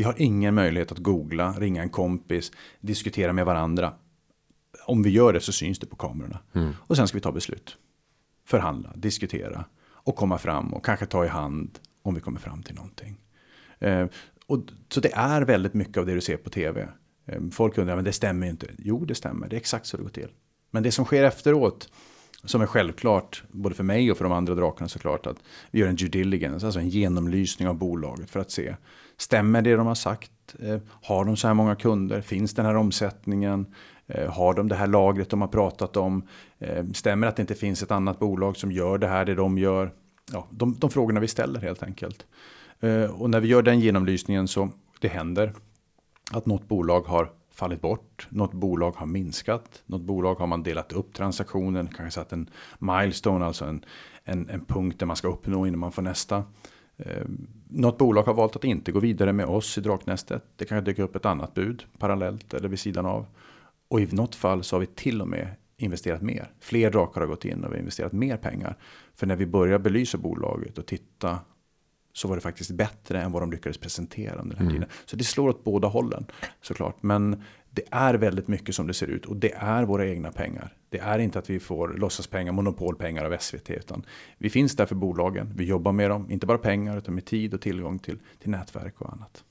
Vi har ingen möjlighet att googla, ringa en kompis, diskutera med varandra. Om vi gör det så syns det på kamerorna. Mm. Och sen ska vi ta beslut. Förhandla, diskutera och komma fram och kanske ta i hand om vi kommer fram till någonting. Eh, och, så det är väldigt mycket av det du ser på tv. Eh, folk undrar, men det stämmer ju inte. Jo, det stämmer. Det är exakt så det går till. Men det som sker efteråt, som är självklart, både för mig och för de andra drakarna såklart, att vi gör en due diligence, alltså en genomlysning av bolaget för att se, stämmer det de har sagt? Eh, har de så här många kunder? Finns den här omsättningen? Eh, har de det här lagret de har pratat om? Eh, stämmer att det inte finns ett annat bolag som gör det här, det de gör? Ja, de, de frågorna vi ställer helt enkelt. Och när vi gör den genomlysningen så det händer att något bolag har fallit bort. Något bolag har minskat. Något bolag har man delat upp transaktionen. Kanske satt en milestone, alltså en, en, en punkt där man ska uppnå innan man får nästa. Något bolag har valt att inte gå vidare med oss i Draknästet. Det kan dyka upp ett annat bud parallellt eller vid sidan av. Och i något fall så har vi till och med investerat mer. Fler drakar har gått in och vi har investerat mer pengar. För när vi börjar belysa bolaget och titta så var det faktiskt bättre än vad de lyckades presentera under den här mm. tiden. Så det slår åt båda hållen såklart. Men det är väldigt mycket som det ser ut och det är våra egna pengar. Det är inte att vi får låtsaspengar, monopolpengar av SVT, utan vi finns där för bolagen. Vi jobbar med dem, inte bara pengar, utan med tid och tillgång till, till nätverk och annat.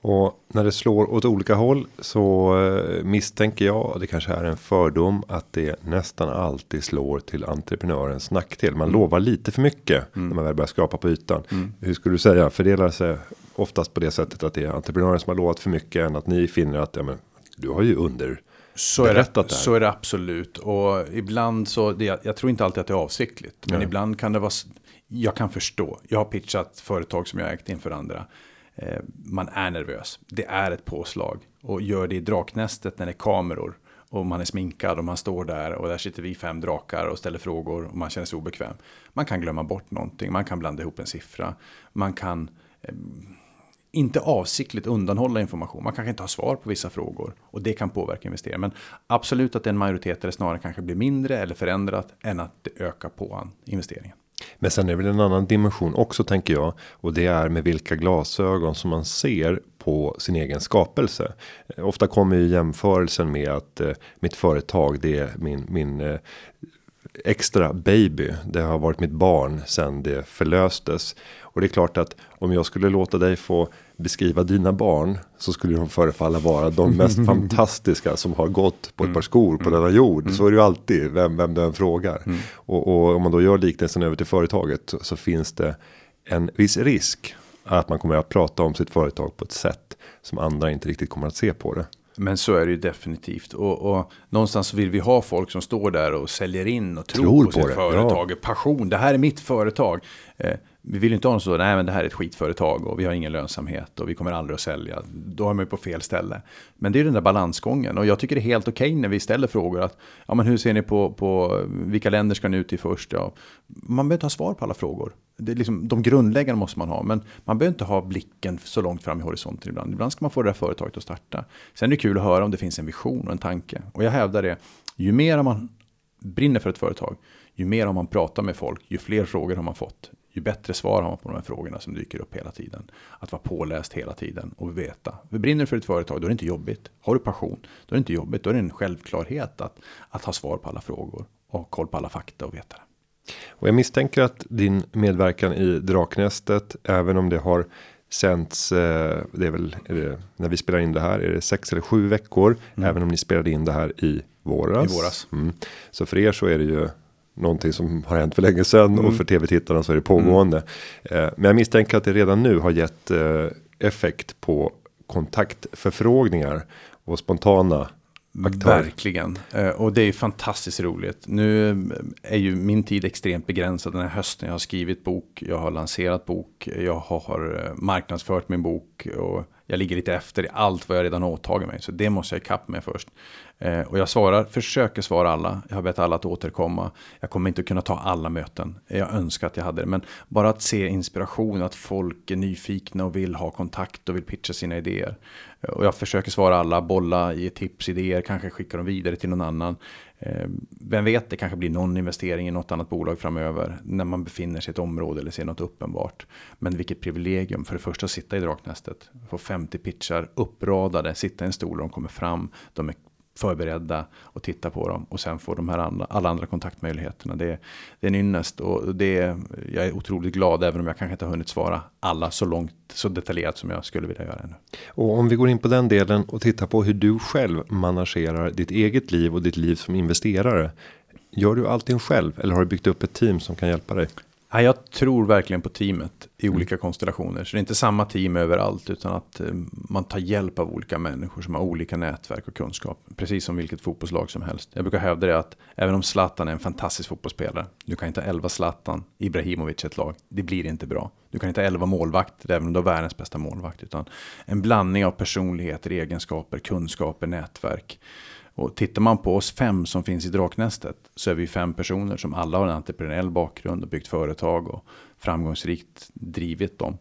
Och när det slår åt olika håll så eh, misstänker jag, och det kanske är en fördom, att det nästan alltid slår till entreprenörens nackdel. Man mm. lovar lite för mycket mm. när man väl börjar skrapa på ytan. Mm. Hur skulle du säga, fördelar sig oftast på det sättet att det är entreprenören som har lovat för mycket än att ni finner att ja, men, du har ju under så är, det, det så är det absolut. Och ibland så, det, jag tror inte alltid att det är avsiktligt. Men ja. ibland kan det vara, jag kan förstå. Jag har pitchat företag som jag ägt inför andra. Eh, man är nervös. Det är ett påslag. Och gör det i draknästet när det är kameror. Och man är sminkad och man står där och där sitter vi fem drakar och ställer frågor och man känner sig obekväm. Man kan glömma bort någonting, man kan blanda ihop en siffra. Man kan eh, inte avsiktligt undanhålla information. Man kanske inte har svar på vissa frågor och det kan påverka investeringen. Men absolut att en majoritet där det snarare kanske blir mindre eller förändrat än att det ökar på investeringen. Men sen är det väl en annan dimension också tänker jag och det är med vilka glasögon som man ser på sin egen skapelse. Ofta kommer ju jämförelsen med att eh, mitt företag det är min min eh, extra baby. Det har varit mitt barn sen det förlöstes och det är klart att om jag skulle låta dig få beskriva dina barn så skulle de förefalla vara de mest fantastiska som har gått på ett par skor på mm. denna jord. Mm. Så är det ju alltid vem, vem du än frågar. Mm. Och, och, om man då gör liknelsen över till företaget så, så, finns det en viss risk att man kommer att prata om sitt företag på ett sätt som andra inte riktigt kommer att se på det. Men så är det ju definitivt. Och, och någonstans vill vi ha folk som står där och säljer in och tror, tror på, på sitt det. företag. Ja. Passion, det här är mitt företag. Eh, vi vill inte ha någon så, nej men det här är ett skitföretag och vi har ingen lönsamhet och vi kommer aldrig att sälja. Då är man ju på fel ställe. Men det är den där balansgången och jag tycker det är helt okej okay när vi ställer frågor att, ja men hur ser ni på, på vilka länder ska ni ut i först? Ja, man behöver inte ha svar på alla frågor. Det är liksom, de grundläggande måste man ha, men man behöver inte ha blicken så långt fram i horisonten ibland. Ibland ska man få det där företaget att starta. Sen är det kul att höra om det finns en vision och en tanke. Och jag hävdar det, ju mer man brinner för ett företag, ju mer har man pratat med folk, ju fler frågor har man fått ju bättre svar har man på de här frågorna som dyker upp hela tiden. Att vara påläst hela tiden och veta. Vi brinner för ett företag, då är det inte jobbigt. Har du passion, då är det inte jobbigt. Då är det en självklarhet att, att ha svar på alla frågor och ha koll på alla fakta och veta det. Och jag misstänker att din medverkan i Draknästet, även om det har sänts, eh, det är väl är det, när vi spelar in det här, är det sex eller sju veckor. Mm. Även om ni spelade in det här i våras. I våras. Mm. Så för er så är det ju någonting som har hänt för länge sedan mm. och för tv-tittarna så är det pågående. Mm. men jag misstänker att det redan nu har gett eh, effekt på kontaktförfrågningar och spontana Aktörer. Verkligen. Eh, och det är fantastiskt roligt. Nu är ju min tid extremt begränsad den här hösten. Jag har skrivit bok, jag har lanserat bok, jag har marknadsfört min bok och jag ligger lite efter i allt vad jag redan åtagit mig. Så det måste jag ikapp med först. Eh, och jag svarar, försöker svara alla. Jag har bett alla att återkomma. Jag kommer inte att kunna ta alla möten. Jag önskar att jag hade det. Men bara att se inspiration, att folk är nyfikna och vill ha kontakt och vill pitcha sina idéer. Eh, och jag försöker svara alla, bolla, ge tips, idéer, kanske skicka dem vidare till någon annan. Eh, vem vet, det kanske blir någon investering i något annat bolag framöver när man befinner sig i ett område eller ser något uppenbart. Men vilket privilegium för det första att sitta i Draknästet, få 50 pitchar uppradade, sitta i en stol och de kommer fram, de är förberedda och titta på dem och sen få de här andra, alla andra kontaktmöjligheterna. Det, det är en ynnest och det, jag är otroligt glad även om jag kanske inte har hunnit svara alla så långt så detaljerat som jag skulle vilja göra ännu. Och om vi går in på den delen och tittar på hur du själv managerar ditt eget liv och ditt liv som investerare. Gör du allting själv eller har du byggt upp ett team som kan hjälpa dig? Ja, jag tror verkligen på teamet i mm. olika konstellationer. Så det är inte samma team överallt utan att eh, man tar hjälp av olika människor som har olika nätverk och kunskap. Precis som vilket fotbollslag som helst. Jag brukar hävda det att även om Zlatan är en fantastisk fotbollsspelare. Du kan inte ha 11 Zlatan, Ibrahimovic ett lag. Det blir inte bra. Du kan inte ha 11 målvakter även om du har världens bästa målvakt. Utan en blandning av personligheter, egenskaper, kunskaper, nätverk. Och tittar man på oss fem som finns i Draknästet så är vi fem personer som alla har en entreprenöriell bakgrund och byggt företag och framgångsrikt drivit dem.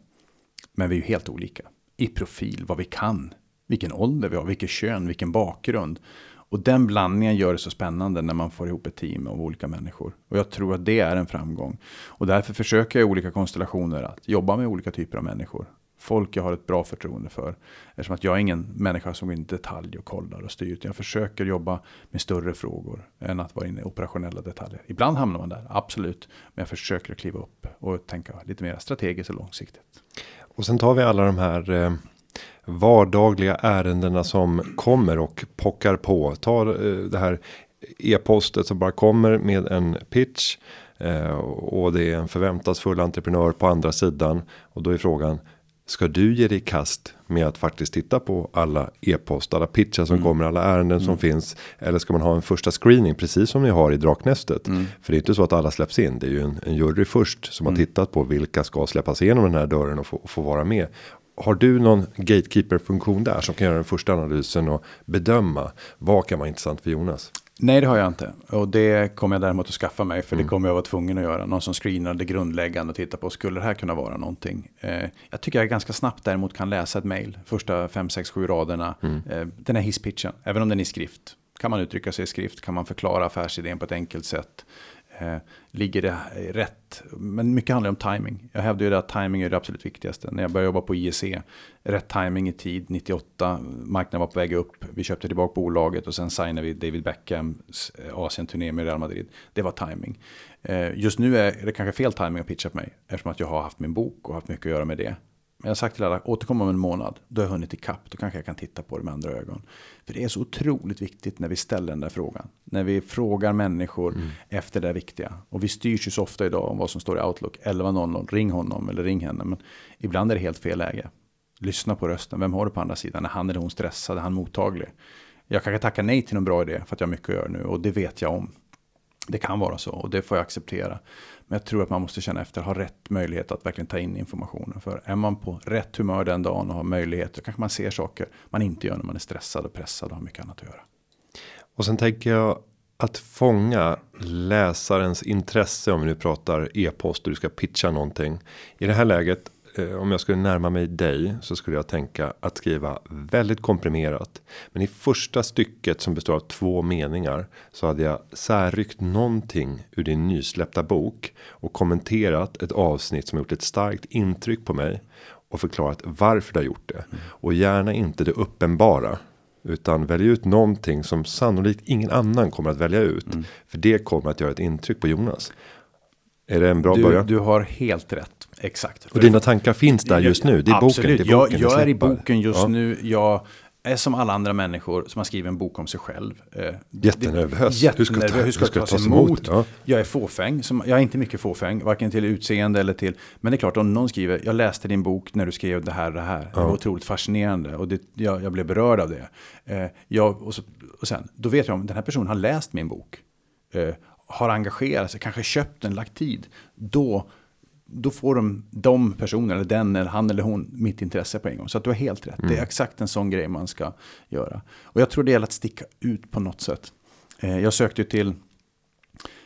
Men vi är ju helt olika i profil, vad vi kan, vilken ålder vi har, vilket kön, vilken bakgrund. Och den blandningen gör det så spännande när man får ihop ett team av olika människor. Och jag tror att det är en framgång. Och därför försöker jag i olika konstellationer att jobba med olika typer av människor folk jag har ett bra förtroende för. Eftersom att jag är ingen människa som går in i detalj och kollar och styr. utan Jag försöker jobba med större frågor än att vara inne i operationella detaljer. Ibland hamnar man där, absolut. Men jag försöker kliva upp och tänka lite mer strategiskt och långsiktigt. Och sen tar vi alla de här eh, vardagliga ärendena som kommer och pockar på. Ta eh, det här e-postet som bara kommer med en pitch. Eh, och det är en förväntansfull entreprenör på andra sidan. Och då är frågan Ska du ge dig i kast med att faktiskt titta på alla e-post, alla pitchar som mm. kommer, alla ärenden mm. som finns. Eller ska man ha en första screening precis som ni har i Draknästet. Mm. För det är inte så att alla släpps in. Det är ju en, en jury först som har mm. tittat på vilka ska släppas igenom den här dörren och få, få vara med. Har du någon gatekeeper funktion där som kan göra den första analysen och bedöma vad kan vara intressant för Jonas? Nej, det har jag inte. Och det kommer jag däremot att skaffa mig. För mm. det kommer jag vara tvungen att göra. Någon som screenar det grundläggande och tittar på. Skulle det här kunna vara någonting? Eh, jag tycker jag ganska snabbt däremot kan läsa ett mail. Första 5, 6, 7 raderna. Mm. Eh, den här hisspitchen. Även om den är i skrift. Kan man uttrycka sig i skrift? Kan man förklara affärsidén på ett enkelt sätt? Eh, ligger det rätt? Men mycket handlar om timing. Jag hävdar ju det att timing är det absolut viktigaste. När jag började jobba på IEC, rätt timing i tid, 98, marknaden var på väg upp. Vi köpte tillbaka bolaget och sen signade vi David Beckhams eh, Asien-turné med Real Madrid. Det var timing. Eh, just nu är det kanske fel timing att pitcha på mig, eftersom att jag har haft min bok och haft mycket att göra med det. Men jag har sagt till alla, återkom om en månad. Då har jag hunnit ikapp. Då kanske jag kan titta på det med andra ögon. För det är så otroligt viktigt när vi ställer den där frågan. När vi frågar människor mm. efter det viktiga. Och vi styrs ju så ofta idag om vad som står i Outlook. 11.00, ring honom eller ring henne. Men ibland är det helt fel läge. Lyssna på rösten. Vem har du på andra sidan? Är han eller hon stressad? Är han mottaglig? Jag kanske tackar nej till någon bra idé för att jag har mycket att göra nu. Och det vet jag om. Det kan vara så och det får jag acceptera. Men jag tror att man måste känna efter, ha rätt möjlighet att verkligen ta in informationen. För är man på rätt humör den dagen och har möjlighet, då kanske man ser saker man inte gör när man är stressad och pressad och har mycket annat att göra. Och sen tänker jag att fånga läsarens intresse om vi nu pratar e-post och du ska pitcha någonting. I det här läget om jag skulle närma mig dig så skulle jag tänka att skriva väldigt komprimerat. Men i första stycket som består av två meningar så hade jag särryckt någonting ur din nysläppta bok och kommenterat ett avsnitt som gjort ett starkt intryck på mig och förklarat varför du har gjort det och gärna inte det uppenbara. Utan välj ut någonting som sannolikt ingen annan kommer att välja ut. Mm. För det kommer att göra ett intryck på Jonas. Är det en bra du, början? Du har helt rätt. Exakt. Och dina tankar finns där just nu? Det är absolut. boken, det är boken jag, jag är i boken just ja. nu. Jag är som alla andra människor som har skrivit en bok om sig själv. Eh, Jättenervös. Hur ska, ta, hur ska, ska tas emot? Ja. Jag är fåfäng. Som, jag är inte mycket fåfäng. Varken till utseende eller till... Men det är klart, om någon skriver, jag läste din bok när du skrev det här det här. Ja. Det var otroligt fascinerande. Och det, jag, jag blev berörd av det. Eh, jag, och, så, och sen, då vet jag om den här personen har läst min bok. Eh, har engagerat sig, kanske köpt den, lagt tid. Då då får de, de personerna, eller den, eller han eller hon, mitt intresse på en gång. Så att du har helt rätt. Mm. Det är mm. exakt en sån grej man ska göra. Och jag tror det gäller att sticka ut på något sätt. Eh, jag sökte ju till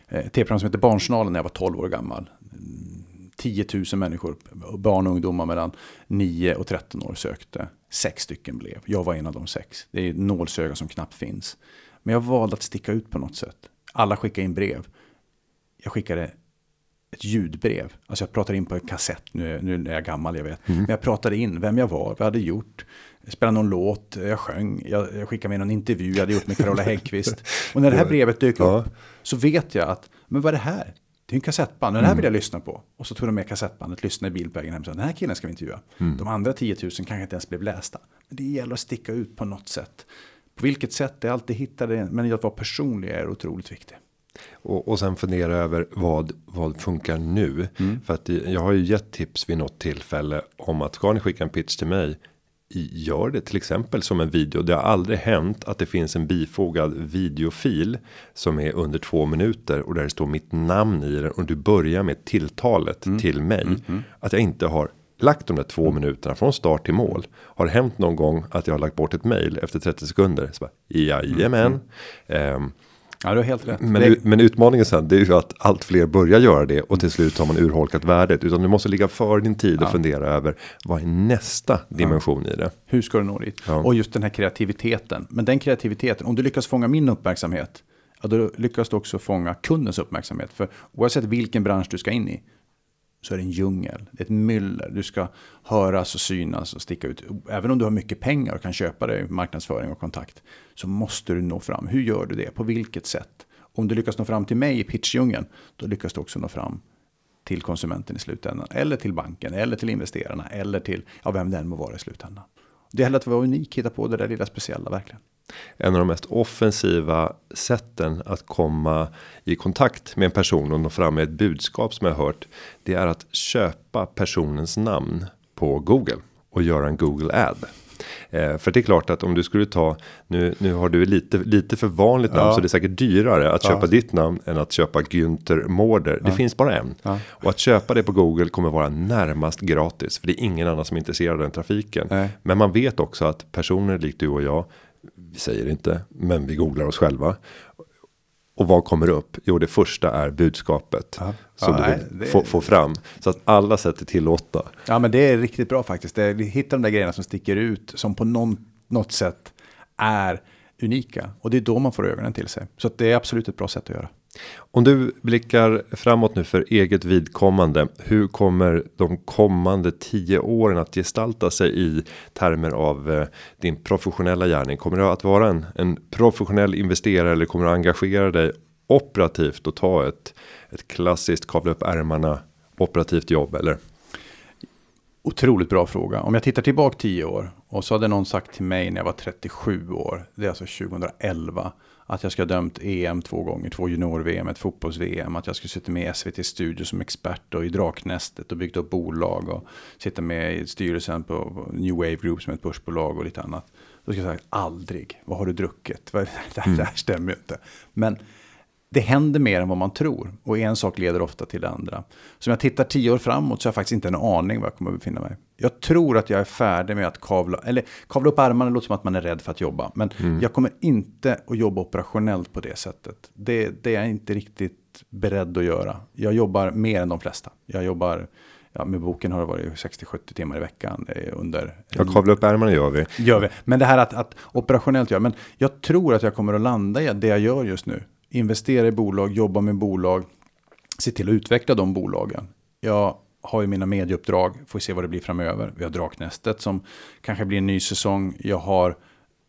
eh, tv-program som heter Barnjournalen när jag var 12 år gammal. 10 000 människor, barn och ungdomar mellan 9 och 13 år sökte. Sex stycken blev. Jag var en av de sex. Det är nålsöga som knappt finns. Men jag valde att sticka ut på något sätt. Alla skickade in brev. Jag skickade ett ljudbrev. Alltså jag pratade in på en kassett, nu, nu är jag gammal jag vet. Mm. Men jag pratade in vem jag var, vad jag hade gjort. Jag spelade någon låt, jag sjöng, jag, jag skickade med någon intervju jag hade gjort med Carola Häggkvist. Och när det här brevet dök ja. upp så vet jag att, men vad är det här? Det är en kassettband, den här mm. vill jag lyssna på. Och så tog de med kassettbandet, lyssnade i bil på vägen hem. Den här killen ska vi intervjua. Mm. De andra 10 000 kanske inte ens blev lästa. Men det gäller att sticka ut på något sätt. På vilket sätt, det är alltid hittade, men att vara personlig är otroligt viktigt. Och, och sen fundera över vad, vad funkar nu? Mm. För att jag har ju gett tips vid något tillfälle om att ska ni skicka en pitch till mig gör det till exempel som en video. Det har aldrig hänt att det finns en bifogad videofil som är under två minuter och där det står mitt namn i den och du börjar med tilltalet mm. till mig. Mm. Mm. Att jag inte har lagt de där två minuterna från start till mål. Har det hänt någon gång att jag har lagt bort ett mail efter 30 sekunder? Så bara, jajamän. Mm. Um, Ja, du har helt rätt. Men, men utmaningen sen det är ju att allt fler börjar göra det och till slut har man urholkat värdet. Utan du måste ligga för din tid och ja. fundera över vad är nästa dimension ja. i det. Hur ska du nå dit? Ja. Och just den här kreativiteten. Men den kreativiteten, om du lyckas fånga min uppmärksamhet, ja, då lyckas du också fånga kundens uppmärksamhet. För oavsett vilken bransch du ska in i, så är det en djungel. Det är ett myller. Du ska höras och synas och sticka ut. Även om du har mycket pengar och kan köpa dig marknadsföring och kontakt. Så måste du nå fram. Hur gör du det? På vilket sätt? Om du lyckas nå fram till mig i pitchdjungeln. Då lyckas du också nå fram till konsumenten i slutändan. Eller till banken. Eller till investerarna. Eller till ja, vem det än må vara i slutändan. Det gäller att vara unik. Hitta på det där lilla speciella verkligen en av de mest offensiva sätten att komma i kontakt med en person och nå fram med ett budskap som jag hört. Det är att köpa personens namn på Google och göra en Google ad. Eh, för det är klart att om du skulle ta nu, nu har du lite lite för vanligt namn ja. så det är säkert dyrare att ja. köpa ditt namn än att köpa Günther Mårder. Det finns bara en och att köpa det på Google kommer vara närmast gratis för det är ingen annan som är intresserad av den trafiken. Nej. Men man vet också att personer likt du och jag vi säger inte, men vi googlar oss själva. Och vad kommer upp? Jo, det första är budskapet ja. som ja, du vill få, få, fram så att alla sätt är tillåtna. Ja, men det är riktigt bra faktiskt. Det, hitta de där grejerna som sticker ut som på någon, något sätt är unika och det är då man får ögonen till sig. Så det är absolut ett bra sätt att göra. Om du blickar framåt nu för eget vidkommande. Hur kommer de kommande tio åren att gestalta sig i termer av eh, din professionella gärning? Kommer du att vara en, en professionell investerare eller kommer du engagera dig operativt och ta ett, ett klassiskt kavla upp ärmarna operativt jobb eller? Otroligt bra fråga. Om jag tittar tillbaka tio år och så hade någon sagt till mig när jag var 37 år, det är alltså 2011 att jag ska ha dömt EM två gånger, två junior-VM, ett fotbolls-VM. Att jag ska sitta med i SVT Studio som expert och i Draknästet och byggt upp bolag och sitta med i styrelsen på New Wave Group som är ett börsbolag och lite annat. Då ska jag säga aldrig, vad har du druckit? Det här, mm. det här stämmer ju inte. Men det händer mer än vad man tror. Och en sak leder ofta till det andra. Så om jag tittar tio år framåt så har jag faktiskt inte en aning var jag kommer att befinna mig. Jag tror att jag är färdig med att kavla, eller kavla upp armarna låter som att man är rädd för att jobba. Men mm. jag kommer inte att jobba operationellt på det sättet. Det, det är jag inte riktigt beredd att göra. Jag jobbar mer än de flesta. Jag jobbar Ja, med boken har det varit 60-70 timmar i veckan under. Ja, kavla upp ärmarna gör vi. Gör vi. Men det här att, att operationellt göra. Men jag tror att jag kommer att landa i det jag gör just nu investera i bolag, jobba med bolag, se till att utveckla de bolagen. Jag har ju mina medieuppdrag, får se vad det blir framöver. Vi har Draknästet som kanske blir en ny säsong. Jag, har,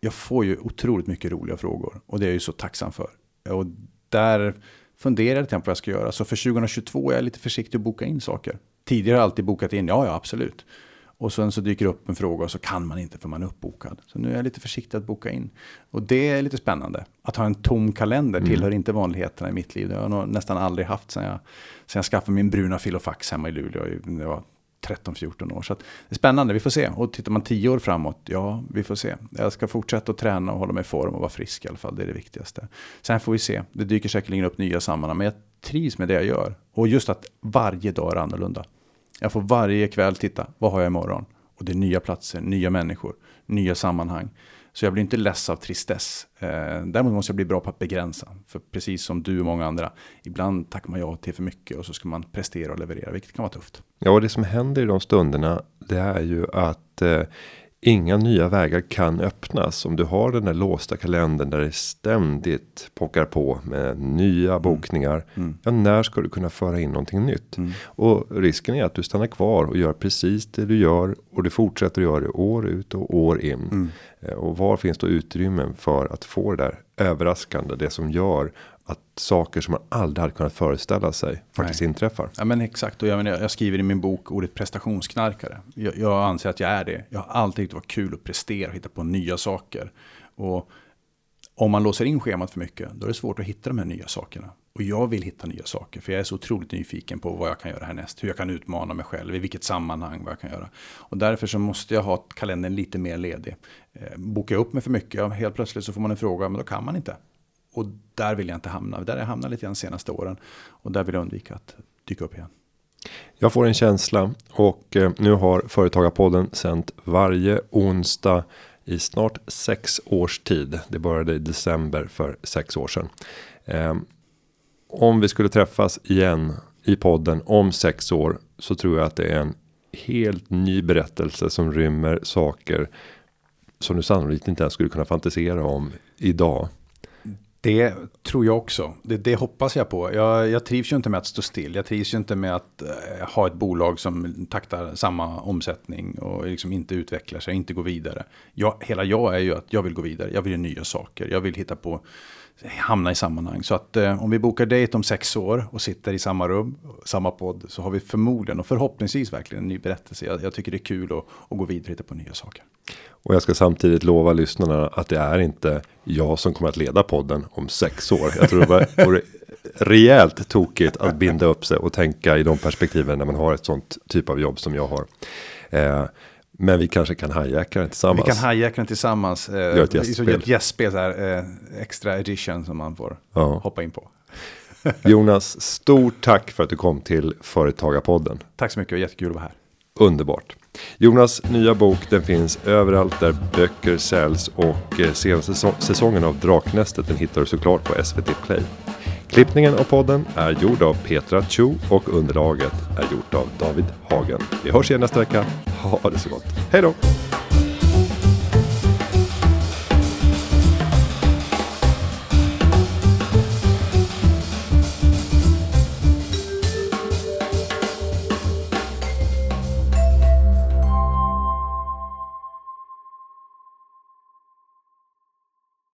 jag får ju otroligt mycket roliga frågor och det är jag ju så tacksam för. Och där funderar jag lite på vad jag ska göra. Så för 2022 är jag lite försiktig att boka in saker. Tidigare har jag alltid bokat in, ja ja absolut. Och sen så dyker det upp en fråga och så kan man inte för man är uppbokad. Så nu är jag lite försiktig att boka in. Och det är lite spännande. Att ha en tom kalender mm. tillhör inte vanligheterna i mitt liv. Det har jag nog nästan aldrig haft sen jag, sen jag skaffade min bruna filofax hemma i Luleå. Det var 13-14 år. Så det är spännande, vi får se. Och tittar man 10 år framåt, ja, vi får se. Jag ska fortsätta att träna och hålla mig i form och vara frisk i alla fall. Det är det viktigaste. Sen får vi se. Det dyker säkerligen upp nya sammanhang. Men jag trivs med det jag gör. Och just att varje dag är annorlunda. Jag får varje kväll titta, vad har jag imorgon? Och det är nya platser, nya människor, nya sammanhang. Så jag blir inte less av tristess. Eh, däremot måste jag bli bra på att begränsa. För precis som du och många andra, ibland tackar man ja till för mycket och så ska man prestera och leverera, vilket kan vara tufft. Ja, och det som händer i de stunderna, det är ju att eh, Inga nya vägar kan öppnas om du har den där låsta kalendern där det ständigt pockar på med nya mm. bokningar. Mm. Ja, när ska du kunna föra in någonting nytt? Mm. Och risken är att du stannar kvar och gör precis det du gör och du fortsätter att göra det år ut och år in. Mm. Eh, och var finns då utrymmen för att få det där överraskande, det som gör att saker som man aldrig hade kunnat föreställa sig faktiskt Nej. inträffar. Ja men exakt och jag, menar, jag skriver i min bok ordet prestationsknarkare. Jag, jag anser att jag är det. Jag har alltid tyckt det var kul att prestera och hitta på nya saker. Och om man låser in schemat för mycket då är det svårt att hitta de här nya sakerna. Och jag vill hitta nya saker, för jag är så otroligt nyfiken på vad jag kan göra härnäst. Hur jag kan utmana mig själv, i vilket sammanhang, vad jag kan göra. Och därför så måste jag ha kalendern lite mer ledig. Eh, bokar jag upp mig för mycket, helt plötsligt så får man en fråga, men då kan man inte. Och där vill jag inte hamna. Där har jag hamnat lite grann de senaste åren. Och där vill jag undvika att dyka upp igen. Jag får en känsla och eh, nu har Företagarpodden sänt varje onsdag i snart sex års tid. Det började i december för sex år sedan. Ehm, om vi skulle träffas igen i podden om sex år så tror jag att det är en helt ny berättelse som rymmer saker som du sannolikt inte ens skulle kunna fantisera om idag. Det tror jag också. Det, det hoppas jag på. Jag, jag, trivs ju inte med att stå still. Jag trivs ju inte med att eh, ha ett bolag som taktar samma omsättning och liksom inte utvecklar sig, inte går vidare. Jag, hela jag är ju att jag vill gå vidare. Jag vill göra nya saker. Jag vill hitta på hamna i sammanhang. Så att uh, om vi bokar dejt om sex år och sitter i samma rum, samma podd, så har vi förmodligen och förhoppningsvis verkligen en ny berättelse. Jag, jag tycker det är kul att, att gå vidare och hitta på nya saker. Och jag ska samtidigt lova lyssnarna att det är inte jag som kommer att leda podden om sex år. Jag tror det vore rejält tokigt att binda upp sig och tänka i de perspektiven när man har ett sånt typ av jobb som jag har. Eh, men vi kanske kan hijacka den tillsammans. Vi kan hijacka den tillsammans. Eh, Gör ett gästspel. Ett gästspel så här, eh, extra edition som man får ja. hoppa in på. Jonas, stort tack för att du kom till Företagarpodden. Tack så mycket, jättekul att vara här. Underbart. Jonas nya bok den finns överallt där böcker säljs och eh, senaste säsongen av Draknästet den hittar du såklart på SVT Play. Klippningen av podden är gjord av Petra Chu och underlaget är gjort av David Hagen. Vi hörs igen nästa vecka. Ha det så gott. Hej då!